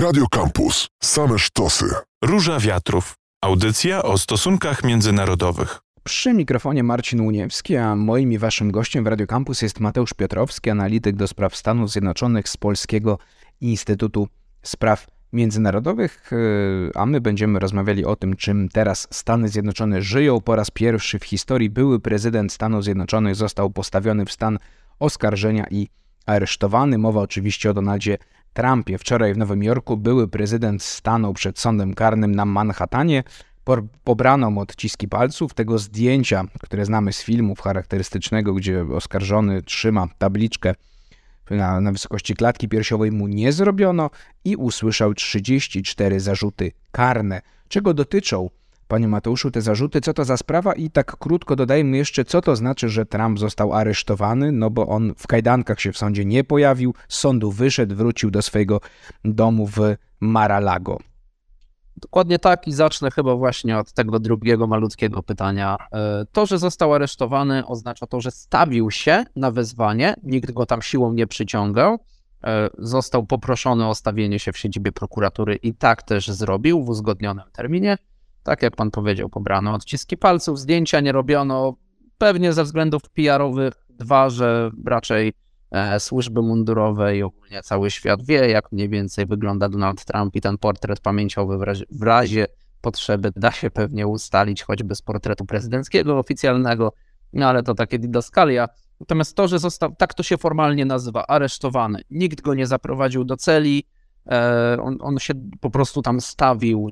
Radio Campus. Same sztosy. Róża Wiatrów. Audycja o stosunkach międzynarodowych. Przy mikrofonie Marcin Uniewski, a moim i waszym gościem w Radio Campus jest Mateusz Piotrowski, analityk do spraw Stanów Zjednoczonych z Polskiego Instytutu Spraw Międzynarodowych, e, a my będziemy rozmawiali o tym, czym teraz Stany Zjednoczone żyją. Po raz pierwszy w historii były prezydent Stanów Zjednoczonych został postawiony w stan oskarżenia i aresztowany. Mowa oczywiście o Donaldzie Trumpie. Wczoraj w Nowym Jorku były prezydent stanął przed sądem karnym na Manhattanie. Pobrano mu odciski palców. Tego zdjęcia, które znamy z filmów charakterystycznego, gdzie oskarżony trzyma tabliczkę na, na wysokości klatki piersiowej, mu nie zrobiono i usłyszał 34 zarzuty karne. Czego dotyczą Panie Mateuszu, te zarzuty, co to za sprawa i tak krótko dodajmy jeszcze, co to znaczy, że Trump został aresztowany, no bo on w kajdankach się w sądzie nie pojawił, z sądu wyszedł, wrócił do swojego domu w Mar-a-Lago. Dokładnie tak i zacznę chyba właśnie od tego drugiego malutkiego pytania. E, to, że został aresztowany oznacza to, że stawił się na wezwanie, nikt go tam siłą nie przyciągał, e, został poproszony o stawienie się w siedzibie prokuratury i tak też zrobił w uzgodnionym terminie tak jak pan powiedział, pobrano odciski palców, zdjęcia nie robiono, pewnie ze względów PR-owych. Dwa, że raczej e, służby mundurowe i ogólnie cały świat wie, jak mniej więcej wygląda Donald Trump i ten portret pamięciowy w razie, w razie potrzeby da się pewnie ustalić choćby z portretu prezydenckiego oficjalnego, no ale to takie didaskalia. Natomiast to, że został, tak to się formalnie nazywa, aresztowany, nikt go nie zaprowadził do celi, e, on, on się po prostu tam stawił,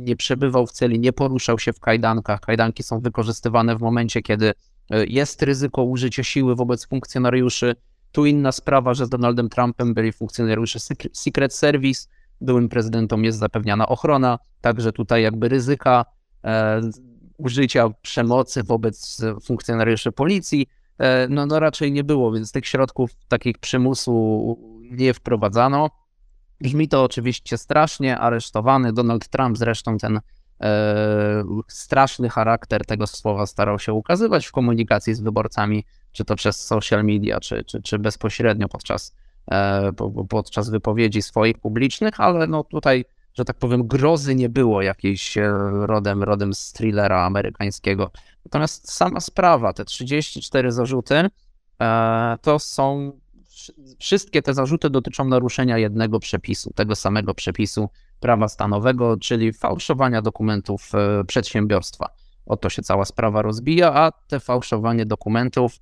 nie przebywał w celi, nie poruszał się w kajdankach. Kajdanki są wykorzystywane w momencie, kiedy e, jest ryzyko użycia siły wobec funkcjonariuszy. Tu inna sprawa, że z Donaldem Trumpem byli funkcjonariusze Secret Service, byłym prezydentom jest zapewniana ochrona, także tutaj jakby ryzyka e, użycia przemocy wobec funkcjonariuszy policji, e, no, no raczej nie było, więc tych środków takich przymusu nie wprowadzano. Brzmi to oczywiście strasznie, aresztowany Donald Trump zresztą ten e, straszny charakter tego słowa starał się ukazywać w komunikacji z wyborcami, czy to przez social media, czy, czy, czy bezpośrednio podczas, e, podczas wypowiedzi swoich publicznych, ale no tutaj, że tak powiem, grozy nie było jakiejś e, rodem, rodem z thrillera amerykańskiego. Natomiast sama sprawa, te 34 zarzuty, e, to są wszystkie te zarzuty dotyczą naruszenia jednego przepisu, tego samego przepisu prawa stanowego, czyli fałszowania dokumentów e, przedsiębiorstwa. O to się cała sprawa rozbija, a te fałszowanie dokumentów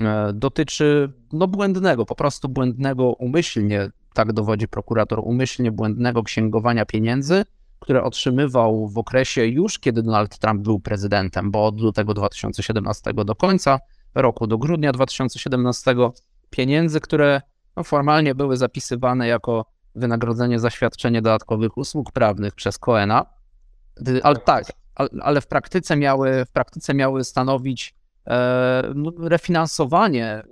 e, dotyczy no, błędnego, po prostu błędnego umyślnie, tak dowodzi prokurator, umyślnie błędnego księgowania pieniędzy, które otrzymywał w okresie już, kiedy Donald Trump był prezydentem, bo od lutego 2017 do końca roku, do grudnia 2017 pieniędzy, które no, formalnie były zapisywane jako wynagrodzenie za świadczenie dodatkowych usług prawnych przez Coena, ale tak, ale w praktyce miały, w praktyce miały stanowić e, no, refinansowanie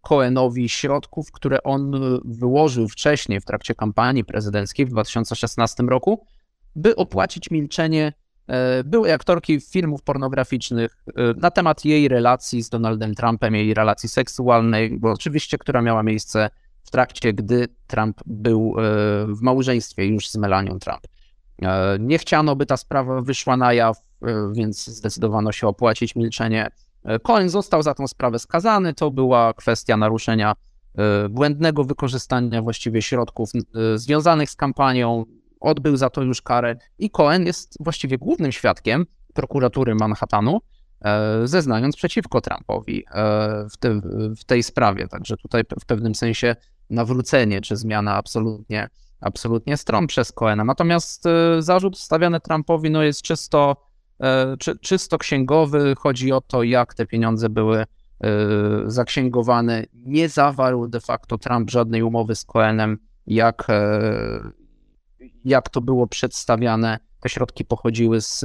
Coenowi środków, które on wyłożył wcześniej w trakcie kampanii prezydenckiej w 2016 roku, by opłacić milczenie E, były aktorki filmów pornograficznych e, na temat jej relacji z Donaldem Trumpem, jej relacji seksualnej, bo oczywiście, która miała miejsce w trakcie, gdy Trump był e, w małżeństwie już z Melanią Trump. Nie chciano, by ta sprawa wyszła na jaw, więc zdecydowano się opłacić milczenie. Cohen został za tą sprawę skazany. To była kwestia naruszenia błędnego wykorzystania właściwie środków związanych z kampanią, odbył za to już karę i Cohen jest właściwie głównym świadkiem prokuratury Manhattanu, e, zeznając przeciwko Trumpowi e, w, te, w tej sprawie. Także tutaj w pewnym sensie nawrócenie czy zmiana absolutnie, absolutnie stron przez Coena. Natomiast e, zarzut stawiany Trumpowi no jest czysto, czy, czysto księgowy. Chodzi o to, jak te pieniądze były zaksięgowane. Nie zawarł de facto Trump żadnej umowy z Coenem, jak, jak to było przedstawiane. Te środki pochodziły z,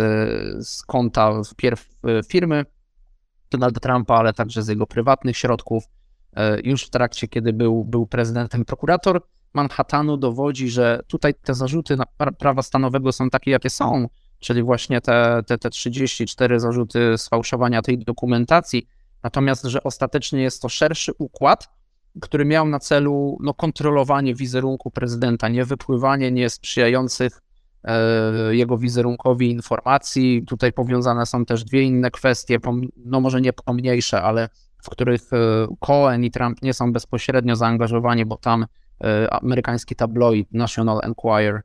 z konta wpierw firmy Donalda Trumpa, ale także z jego prywatnych środków. E, już w trakcie, kiedy był, był prezydentem, prokurator Manhattanu dowodzi, że tutaj te zarzuty prawa stanowego są takie, jakie są, czyli właśnie te, te, te 34 zarzuty sfałszowania tej dokumentacji, natomiast, że ostatecznie jest to szerszy układ, który miał na celu no, kontrolowanie wizerunku prezydenta, nie wypływanie niesprzyjających e, jego wizerunkowi informacji. Tutaj powiązane są też dwie inne kwestie, no może nie pomniejsze, ale w których e, Cohen i Trump nie są bezpośrednio zaangażowani, bo tam e, amerykański tabloid National Enquirer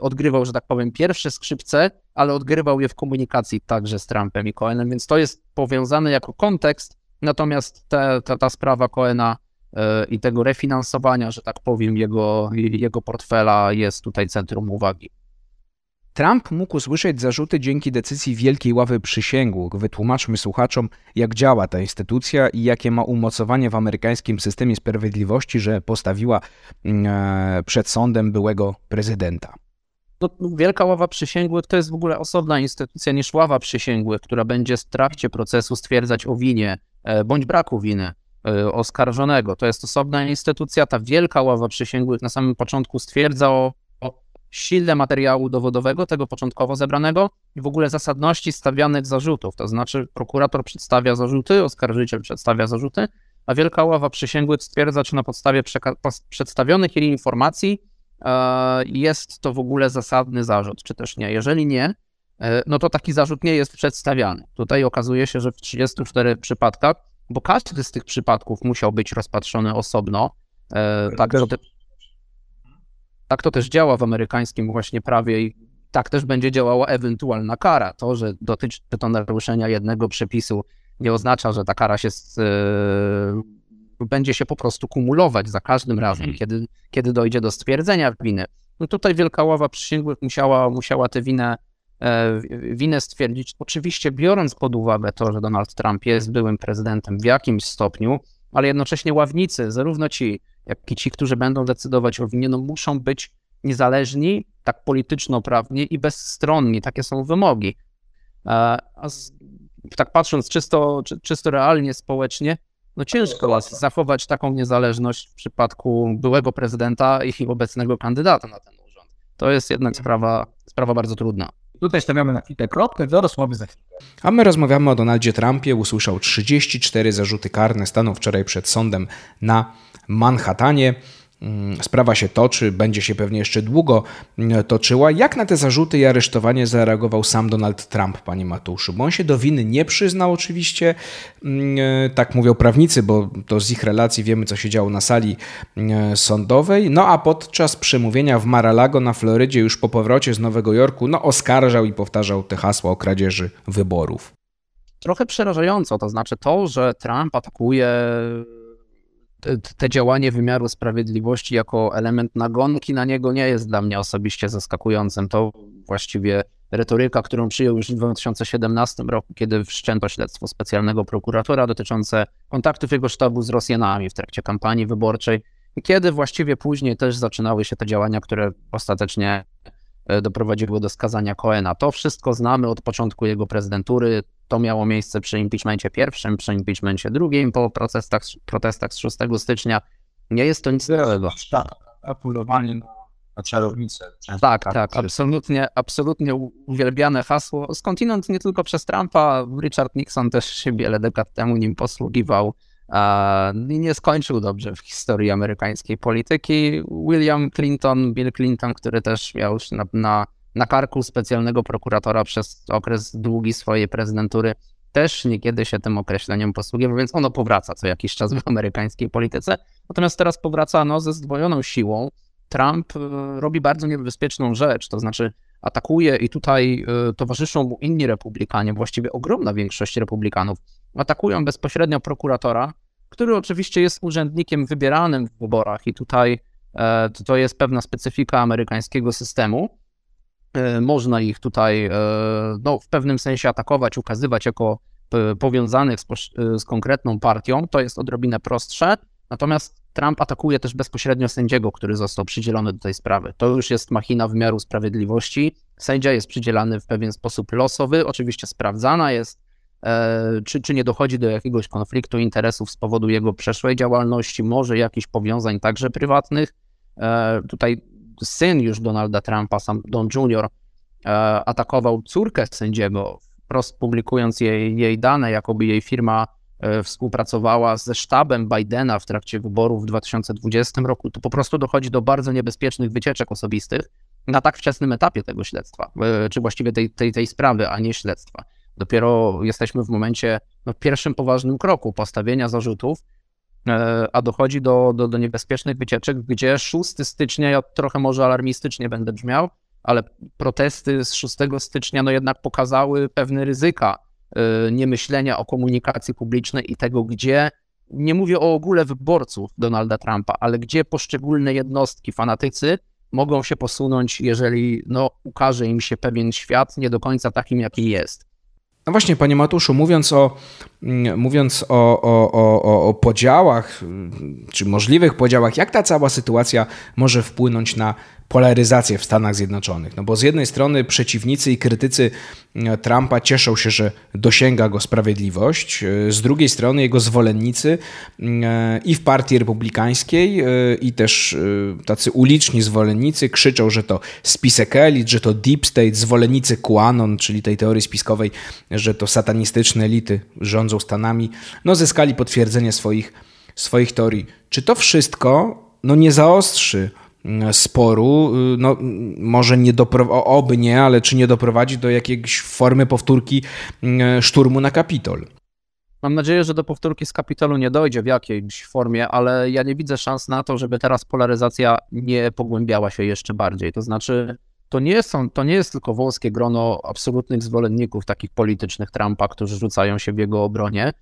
odgrywał, że tak powiem, pierwsze skrzypce, ale odgrywał je w komunikacji także z Trumpem i Cohenem, więc to jest powiązane jako kontekst, natomiast te, ta, ta sprawa Cohena i tego refinansowania, że tak powiem, jego, jego portfela jest tutaj centrum uwagi. Trump mógł usłyszeć zarzuty dzięki decyzji Wielkiej Ławy Przysięgłych. Wytłumaczmy słuchaczom, jak działa ta instytucja i jakie ma umocowanie w amerykańskim systemie sprawiedliwości, że postawiła mm, e, przed sądem byłego prezydenta. No, Wielka Ława Przysięgłych to jest w ogóle osobna instytucja niż Ława Przysięgłych, która będzie w trakcie procesu stwierdzać o winie e, bądź braku winy e, oskarżonego. To jest osobna instytucja. Ta Wielka Ława Przysięgłych na samym początku stwierdza o sile materiału dowodowego, tego początkowo zebranego i w ogóle zasadności stawianych zarzutów. To znaczy, prokurator przedstawia zarzuty, oskarżyciel przedstawia zarzuty, a Wielka Ława Przysięgłych stwierdza, czy na podstawie przedstawionych jej informacji e, jest to w ogóle zasadny zarzut, czy też nie. Jeżeli nie, e, no to taki zarzut nie jest przedstawiany. Tutaj okazuje się, że w 34 przypadkach, bo każdy z tych przypadków musiał być rozpatrzony osobno, e, tak, że te tak to też działa w amerykańskim właśnie prawie i tak też będzie działała ewentualna kara. To, że dotyczy to naruszenia jednego przepisu, nie oznacza, że ta kara się yy, będzie się po prostu kumulować za każdym razem, mhm. kiedy, kiedy dojdzie do stwierdzenia winy. No tutaj Wielka Ława Przysięgłych musiała, musiała tę winę, e, winę stwierdzić, oczywiście biorąc pod uwagę to, że Donald Trump jest byłym prezydentem w jakimś stopniu, ale jednocześnie ławnicy, zarówno ci, jak i ci, którzy będą decydować o winie, no muszą być niezależni, tak polityczno-prawnie i bezstronni. Takie są wymogi. E, a z, tak patrząc czysto, czy, czysto realnie, społecznie, no ciężko jest zachować taką niezależność w przypadku byłego prezydenta i obecnego kandydata na ten urząd. To jest jednak sprawa, sprawa bardzo trudna. Tutaj stawiamy na chwilę kropkę, do rozmowy za chwilę. A my rozmawiamy o Donaldzie Trumpie. Usłyszał 34 zarzuty karne. Stanął wczoraj przed sądem na Manhattanie. Mm, sprawa się toczy, będzie się pewnie jeszcze długo mm, toczyła. Jak na te zarzuty i aresztowanie zareagował sam Donald Trump, panie Matuszu? Bo on się do winy nie przyznał oczywiście, mm, e, tak mówią prawnicy, bo to z ich relacji wiemy, co się działo na sali sądowej. No a podczas przemówienia w Mar-a-Lago na Florydzie, już po powrocie z Nowego Jorku, no oskarżał i powtarzał te hasła o kradzieży wyborów. Trochę przerażająco, to znaczy to, że Trump atakuje te działanie wymiaru sprawiedliwości jako element nagonki na niego nie jest dla mnie osobiście zaskakującym. To właściwie retoryka, którą przyjął już w 2017 roku, kiedy wszczęto śledztwo specjalnego prokuratora dotyczące kontaktów jego sztabu z Rosjanami w trakcie kampanii wyborczej, kiedy właściwie później też zaczynały się te działania, które ostatecznie e, doprowadziły do skazania Coena. To wszystko znamy od początku jego prezydentury. To miało miejsce przy impeachmencie pierwszym, przy impeachmencie drugim, po protestach, protestach z 6 stycznia. Nie jest to nic nowego. Tak, apulowanie na, na czarownicę. Tak, tak, absolutnie, absolutnie uwielbiane hasło. Skądinąd nie tylko przez Trumpa, Richard Nixon też się wiele dekad temu nim posługiwał i nie skończył dobrze w historii amerykańskiej polityki. William Clinton, Bill Clinton, który też miał już na, na na karku specjalnego prokuratora przez okres długi swojej prezydentury też niekiedy się tym określeniem posługiwał, więc ono powraca co jakiś czas w amerykańskiej polityce. Natomiast teraz powraca no, ze zdwojoną siłą. Trump y, robi bardzo niebezpieczną rzecz, to znaczy atakuje i tutaj y, towarzyszą mu inni republikanie, właściwie ogromna większość republikanów, atakują bezpośrednio prokuratora, który oczywiście jest urzędnikiem wybieranym w wyborach i tutaj e, to jest pewna specyfika amerykańskiego systemu. E, można ich tutaj e, no, w pewnym sensie atakować, ukazywać jako powiązanych z, z konkretną partią, to jest odrobinę prostsze. Natomiast Trump atakuje też bezpośrednio sędziego, który został przydzielony do tej sprawy. To już jest machina wymiaru sprawiedliwości. Sędzia jest przydzielany w pewien sposób losowy. Oczywiście sprawdzana jest, czy, czy nie dochodzi do jakiegoś konfliktu interesów z powodu jego przeszłej działalności, może jakichś powiązań także prywatnych. Tutaj syn już Donalda Trumpa, sam Don Jr., e, atakował córkę sędziego, wprost publikując jej, jej dane, jakoby jej firma e, współpracowała ze sztabem Bidena w trakcie wyborów w 2020 roku, to po prostu dochodzi do bardzo niebezpiecznych wycieczek osobistych na tak wczesnym etapie tego śledztwa, e, czy właściwie tej, tej, tej sprawy, a nie śledztwa. Dopiero jesteśmy w momencie, no, pierwszym poważnym kroku postawienia zarzutów, e, a dochodzi do, do, do niebezpiecznych wycieczek, gdzie 6 stycznia, ja trochę może alarmistycznie będę brzmiał, ale protesty z 6 stycznia no jednak pokazały pewne ryzyka niemyślenia o komunikacji publicznej i tego, gdzie, nie mówię o ogóle wyborców Donalda Trumpa, ale gdzie poszczególne jednostki, fanatycy mogą się posunąć, jeżeli no, ukaże im się pewien świat nie do końca takim, jaki jest. No właśnie, panie Matuszu, mówiąc o, mm, mówiąc o, o, o, o podziałach, czy możliwych podziałach, jak ta cała sytuacja może wpłynąć na polaryzację w Stanach Zjednoczonych. No bo z jednej strony przeciwnicy i krytycy e, Trumpa cieszą się, że dosięga go sprawiedliwość, e, z drugiej strony jego zwolennicy e, i w partii republikańskiej, i też tacy uliczni zwolennicy krzyczą, że to spisek elit, że to deep state, zwolennicy QAnon, czyli tej teorii spiskowej, że to satanistyczne elity rządzą Stanami, no zyskali potwierdzenie swoich, swoich teorii. Czy to wszystko no, nie zaostrzy sporu, y, no, może nie dopro- oby nie, ale czy nie doprowadzi do jakiejś formy powtórki y, szturmu na Kapitol? Mam nadzieję, że do powtórki z Kapitolu nie dojdzie w jakiejś formie, ale ja nie widzę szans na to, żeby teraz polaryzacja nie pogłębiała się jeszcze bardziej. To znaczy, to nie, są, to nie jest tylko wąskie grono absolutnych zwolenników takich politycznych Trumpa, którzy rzucają się w jego obronie.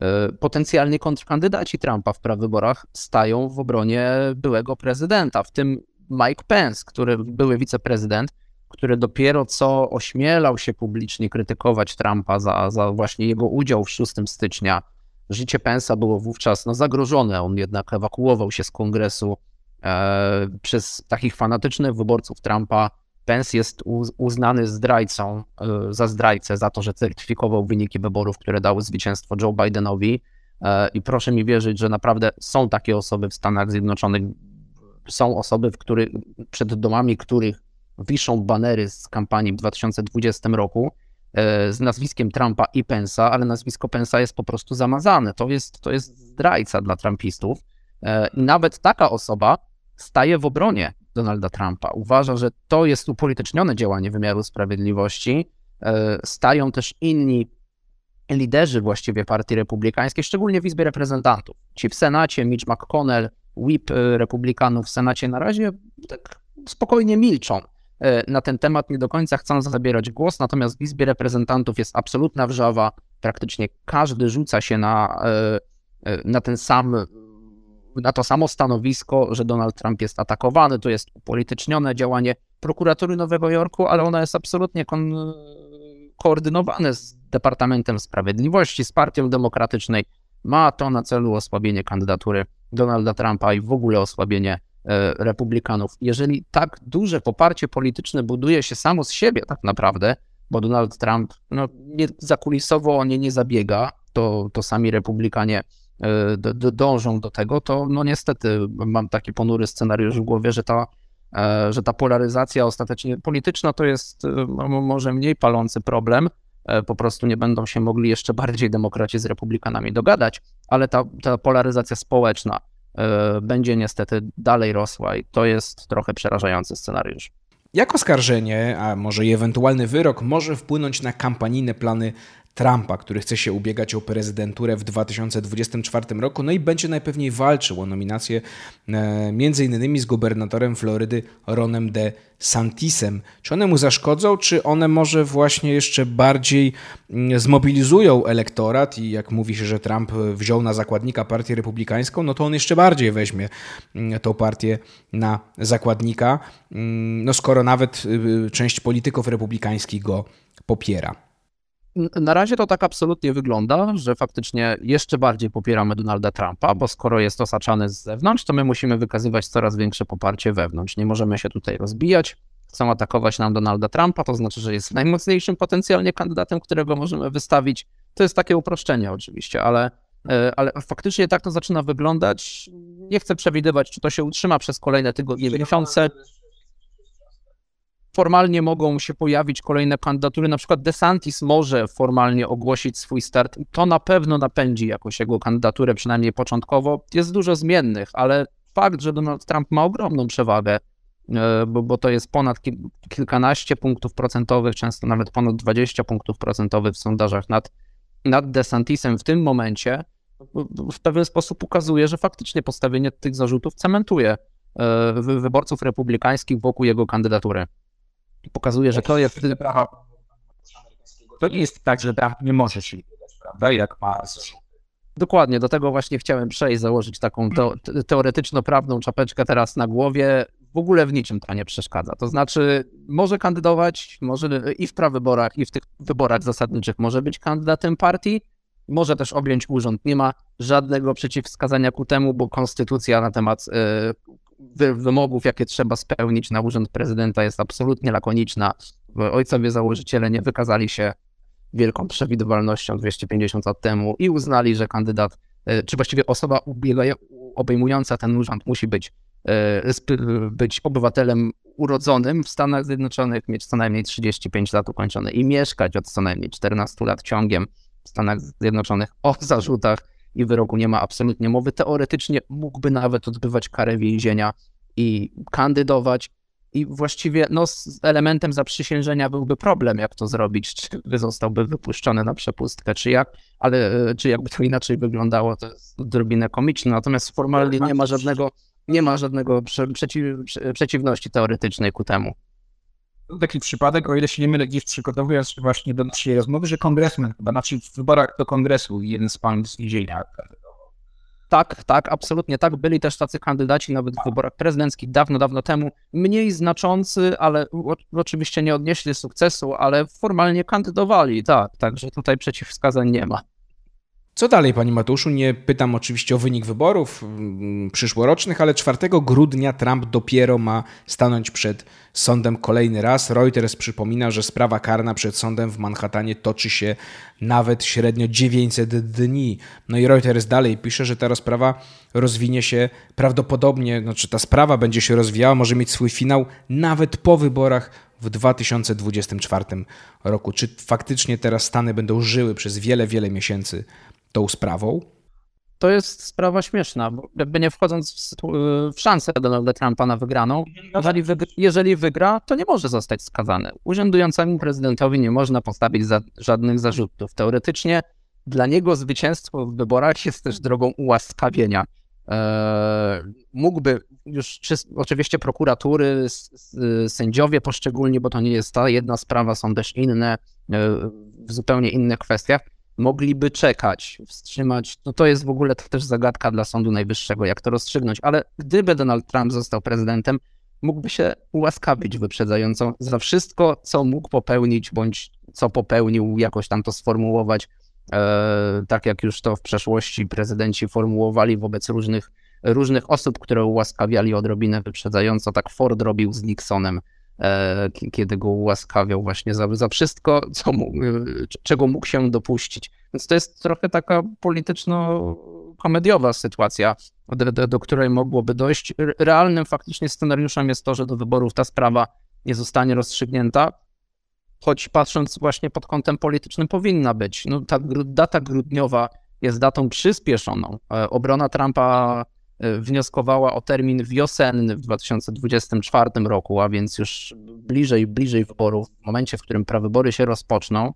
E, potencjalni kontrkandydaci Trumpa w prawyborach stają w obronie byłego prezydenta, w tym Mike Pence, który były wiceprezydent, który dopiero co ośmielał się publicznie krytykować Trumpa za, za właśnie jego udział w 6 stycznia. Życie Pence'a było wówczas no, zagrożone. On jednak ewakuował się z kongresu e, przez takich fanatycznych wyborców Trumpa Pence jest uznany zdrajcą, e, za zdrajcę, za to, że certyfikował wyniki wyborów, które dały zwycięstwo Joe Bidenowi. E, I proszę mi wierzyć, że naprawdę są takie osoby w Stanach Zjednoczonych, są osoby, w których, przed domami których wiszą banery z kampanii w 2020 roku e, z nazwiskiem Trumpa i Pensa, ale nazwisko Pensa jest po prostu zamazane. To jest, to jest zdrajca dla Trumpistów. I nawet taka osoba staje w obronie Donalda Trumpa. Uważa, że to jest upolitycznione działanie wymiaru sprawiedliwości. E, stają też inni liderzy właściwie partii republikańskiej, szczególnie w Izbie Reprezentantów. Ci w Senacie, Mitch McConnell, whip e, republikanów w Senacie na razie tak spokojnie milczą e, na ten temat, nie do końca chcą zabierać głos, natomiast w Izbie Reprezentantów jest absolutna wrzawa, praktycznie każdy rzuca się na, na ten sam na to samo stanowisko, że Donald Trump jest atakowany. To jest upolitycznione działanie prokuratury Nowego Jorku, ale ona jest absolutnie kon- koordynowane z Departamentem Sprawiedliwości, z Partią Demokratycznej. Ma to na celu osłabienie kandydatury Donalda Trumpa i w ogóle osłabienie e, republikanów. Jeżeli tak duże poparcie polityczne buduje się samo z siebie tak naprawdę, bo Donald Trump no, nie, zakulisowo o nie nie zabiega, to, to sami republikanie dążą do tego, to no niestety mam taki ponury scenariusz w głowie, że ta, e, że ta polaryzacja ostatecznie polityczna to jest e, może mniej palący problem, po prostu nie będą się mogli jeszcze bardziej demokraci z republikanami dogadać, ale ta, ta polaryzacja społeczna będzie niestety dalej rosła i to jest trochę przerażający scenariusz. Jak oskarżenie, a może i ewentualny wyrok może wpłynąć na kampanijne plany Trumpa, który chce się ubiegać o prezydenturę w 2024 roku, no i będzie najpewniej walczył o nominację e, między innymi z gubernatorem Florydy Ronem de Santisem. Czy one mu zaszkodzą, czy one może właśnie jeszcze bardziej mm, zmobilizują elektorat i jak mówi się, że Trump wziął na zakładnika partię republikańską, no to on jeszcze bardziej weźmie mm, tą partię na zakładnika, mm, no skoro nawet y, y, część polityków republikańskich go popiera. Na razie to tak absolutnie wygląda, że faktycznie jeszcze bardziej popieramy Donalda Trumpa, bo skoro jest osaczany z zewnątrz, to my musimy wykazywać coraz większe poparcie wewnątrz. Nie możemy się tutaj rozbijać. Chcą atakować nam Donalda Trumpa, to znaczy, że jest najmocniejszym potencjalnie kandydatem, którego możemy wystawić. To jest takie uproszczenie oczywiście, ale, e, ale faktycznie tak to zaczyna wyglądać. Nie chcę przewidywać, czy to się utrzyma przez kolejne tygodnie, miesiące. Formalnie mogą się pojawić kolejne kandydatury, na przykład DeSantis może formalnie ogłosić swój start to na pewno napędzi jakoś jego kandydaturę, przynajmniej początkowo. Jest dużo zmiennych, ale fakt, że Donald Trump ma ogromną przewagę, e, bo, bo to jest ponad kil, kilkanaście punktów procentowych, często nawet ponad 20 punktów procentowych w sondażach nad, nad DeSantisem w tym momencie, w pewien sposób ukazuje, że faktycznie postawienie tych zarzutów cementuje e, wyborców republikańskich wokół jego kandydatury. Pokazuje, że to jest. To nie jest tak, że Trump nie może się wydać, prawda? Jak ma Dokładnie, do tego właśnie chciałem przejść, założyć taką te teoretyczno-prawną czapeczkę teraz na głowie. W ogóle w niczym to nie przeszkadza. To znaczy, może kandydować, może i w prawyborach, i w tych wyborach zasadniczych może być kandydatem partii, może też objąć urząd. Nie ma żadnego przeciwwskazania ku temu, bo konstytucja na temat y, wymogów, jakie trzeba spełnić na urząd prezydenta jest absolutnie lakoniczna. Ojcowie założyciele nie wykazali się wielką przewidywalnością 250 lat temu i uznali, że kandydat, y, czy właściwie osoba obejmująca ten urząd musi być, y, być obywatelem urodzonym w Stanach Zjednoczonych, mieć co najmniej 35 lat ukończone i mieszkać od co najmniej 14 lat ciągiem w Stanach Zjednoczonych o zarzutach i wyroku nie ma absolutnie mowy. Teoretycznie mógłby nawet odbywać karę więzienia i kandydować. I właściwie no, z elementem zaprzysiężenia byłby problem, jak to zrobić, czy zostałby wypuszczony na przepustkę, czy jak, ale czy jakby to inaczej wyglądało, to jest odrobinę komiczne. Natomiast formalnie nie ma żadnego, nie ma żadnego przeciw, przeciwności teoretycznej ku temu taki przypadek, o ile się nie mylę, gdzieś przygotowując się właśnie do naszej rozmowy, że kongresmen chyba, znaczy w wyborach do kongresu jeden z panów z więzienia tak, tak, absolutnie tak. Byli też tacy kandydaci nawet w wyborach prezydenckich dawno, dawno temu. Mniej znaczący, ale oczywiście nie odnieśli sukcesu, ale formalnie kandydowali, tak. Także tutaj przeciwwskazań nie ma. Co dalej, panie Matuszu? Nie pytam oczywiście o wynik wyborów mm, przyszłorocznych, ale 4 grudnia Trump dopiero ma stanąć przed sądem kolejny raz. Reuters przypomina, że sprawa karna przed sądem w Manhattanie toczy się nawet średnio 900 dni. No i Reuters dalej pisze, że ta rozprawa rozwinie się prawdopodobnie, znaczy ta sprawa będzie się rozwijała, może mieć swój finał nawet po wyborach w 2024 roku. Czy faktycznie teraz Stany będą żyły przez wiele, wiele miesięcy tą sprawą? To jest sprawa śmieszna, bo jakby nie wchodząc w, w szansę Donalda Trumpa na wygraną, jeżeli, jeżeli wygra, to nie może zostać skazany. Urzędującemu prezydentowi nie można postawić za, żadnych zarzutów. Teoretycznie dla niego zwycięstwo w wyborach jest też drogą ułaskawienia. Eee, mógłby już, czy, oczywiście prokuratury, sędziowie poszczególni, bo to nie jest ta jedna sprawa, są też inne, e, w zupełnie innych kwestiach mogliby czekać, wstrzymać. No to jest w ogóle też zagadka dla Sądu Najwyższego, jak to rozstrzygnąć. Ale gdyby Donald Trump został prezydentem, mógłby się ułaskawić wyprzedzająco za wszystko, co mógł popełnić, bądź co popełnił, jakoś tam to sformułować, e, tak jak już to w przeszłości prezydenci formułowali wobec różnych, różnych osób, które ułaskawiali odrobinę wyprzedzająco. Tak Ford robił z Nixonem E, kiedy go ułaskawiał właśnie za, za wszystko, co mógł, e, czego mógł się dopuścić. Więc to jest trochę taka polityczno-komediowa sytuacja, do, do, do, której mogłoby dojść. Realnym faktycznie scenariuszem jest to, że do wyborów ta sprawa nie zostanie rozstrzygnięta, choć patrząc właśnie pod kątem politycznym powinna być. No, ta data grudniowa jest datą przyspieszoną. E, obrona Trumpa Y, wnioskowała o termin wiosenny w 2024 roku, a więc już bliżej, bliżej wyborów, w momencie, w którym prawybory się rozpoczną.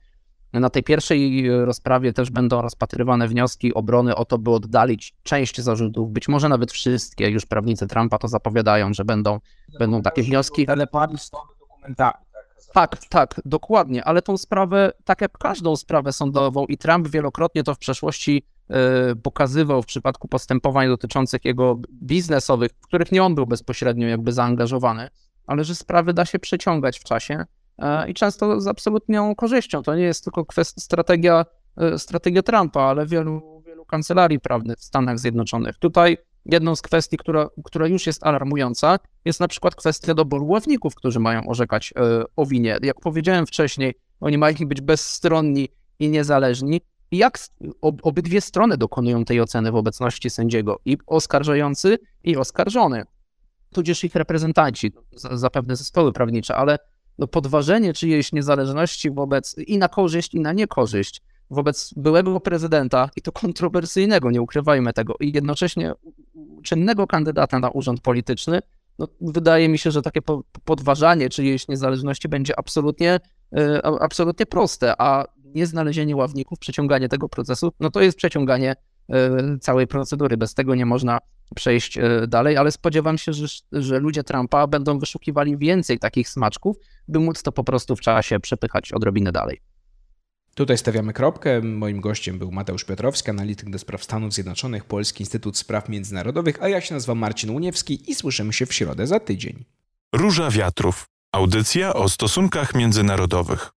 Na tej pierwszej rozprawie też będą rozpatrywane wnioski obrony o to, by oddalić część zarzutów, być może nawet wszystkie. Już prawnicy Trumpa to zapowiadają, że będą, będą takie wnioski. Ale pani z dokumentami. Tak, tak, dokładnie, ale tą sprawę, tak jak każdą sprawę sądową i Trump wielokrotnie to w przeszłości E, pokazywał w przypadku postępowań dotyczących jego biznesowych, w których nie on był bezpośrednio jakby zaangażowany, ale że sprawy da się przeciągać w czasie e, i często z absolutną korzyścią. To nie jest tylko strategia, e, strategia Trumpa, ale wielu, wielu kancelarii prawnych w Stanach Zjednoczonych. Tutaj jedną z kwestii, która, która już jest alarmująca, jest na przykład kwestia doboru ławników, którzy mają orzekać o winie. Jak powiedziałem wcześniej, oni mają być bezstronni i niezależni, i jak obydwie strony dokonują tej oceny w obecności sędziego, i oskarżający, i oskarżony, tudzież ich reprezentanci, zapewne zespoły prawnicze, ale no, podważenie czyjejś niezależności wobec i na korzyść, i na niekorzyść wobec byłego prezydenta, i to kontrowersyjnego, nie ukrywajmy tego, i jednocześnie czynnego kandydata na urząd polityczny, no, wydaje mi się, że takie podważanie czyjejś niezależności będzie absolutnie, e, absolutnie proste, a nieznalezienie ławników, przeciąganie tego procesu, no to jest przeciąganie e, całej procedury. Bez tego nie można przejść e, dalej, ale spodziewam się, że, że ludzie Trumpa będą wyszukiwali więcej takich smaczków, by móc to po prostu w czasie przepychać odrobinę dalej. Tutaj stawiamy kropkę. Moim gościem był Mateusz Piotrowski, analityk do spraw Stanów Zjednoczonych, Polski Instytut Spraw Międzynarodowych, a ja się nazywam Marcin Uniewski i słyszymy się w środę za tydzień. Róża Wiatrów. Audycja o stosunkach międzynarodowych.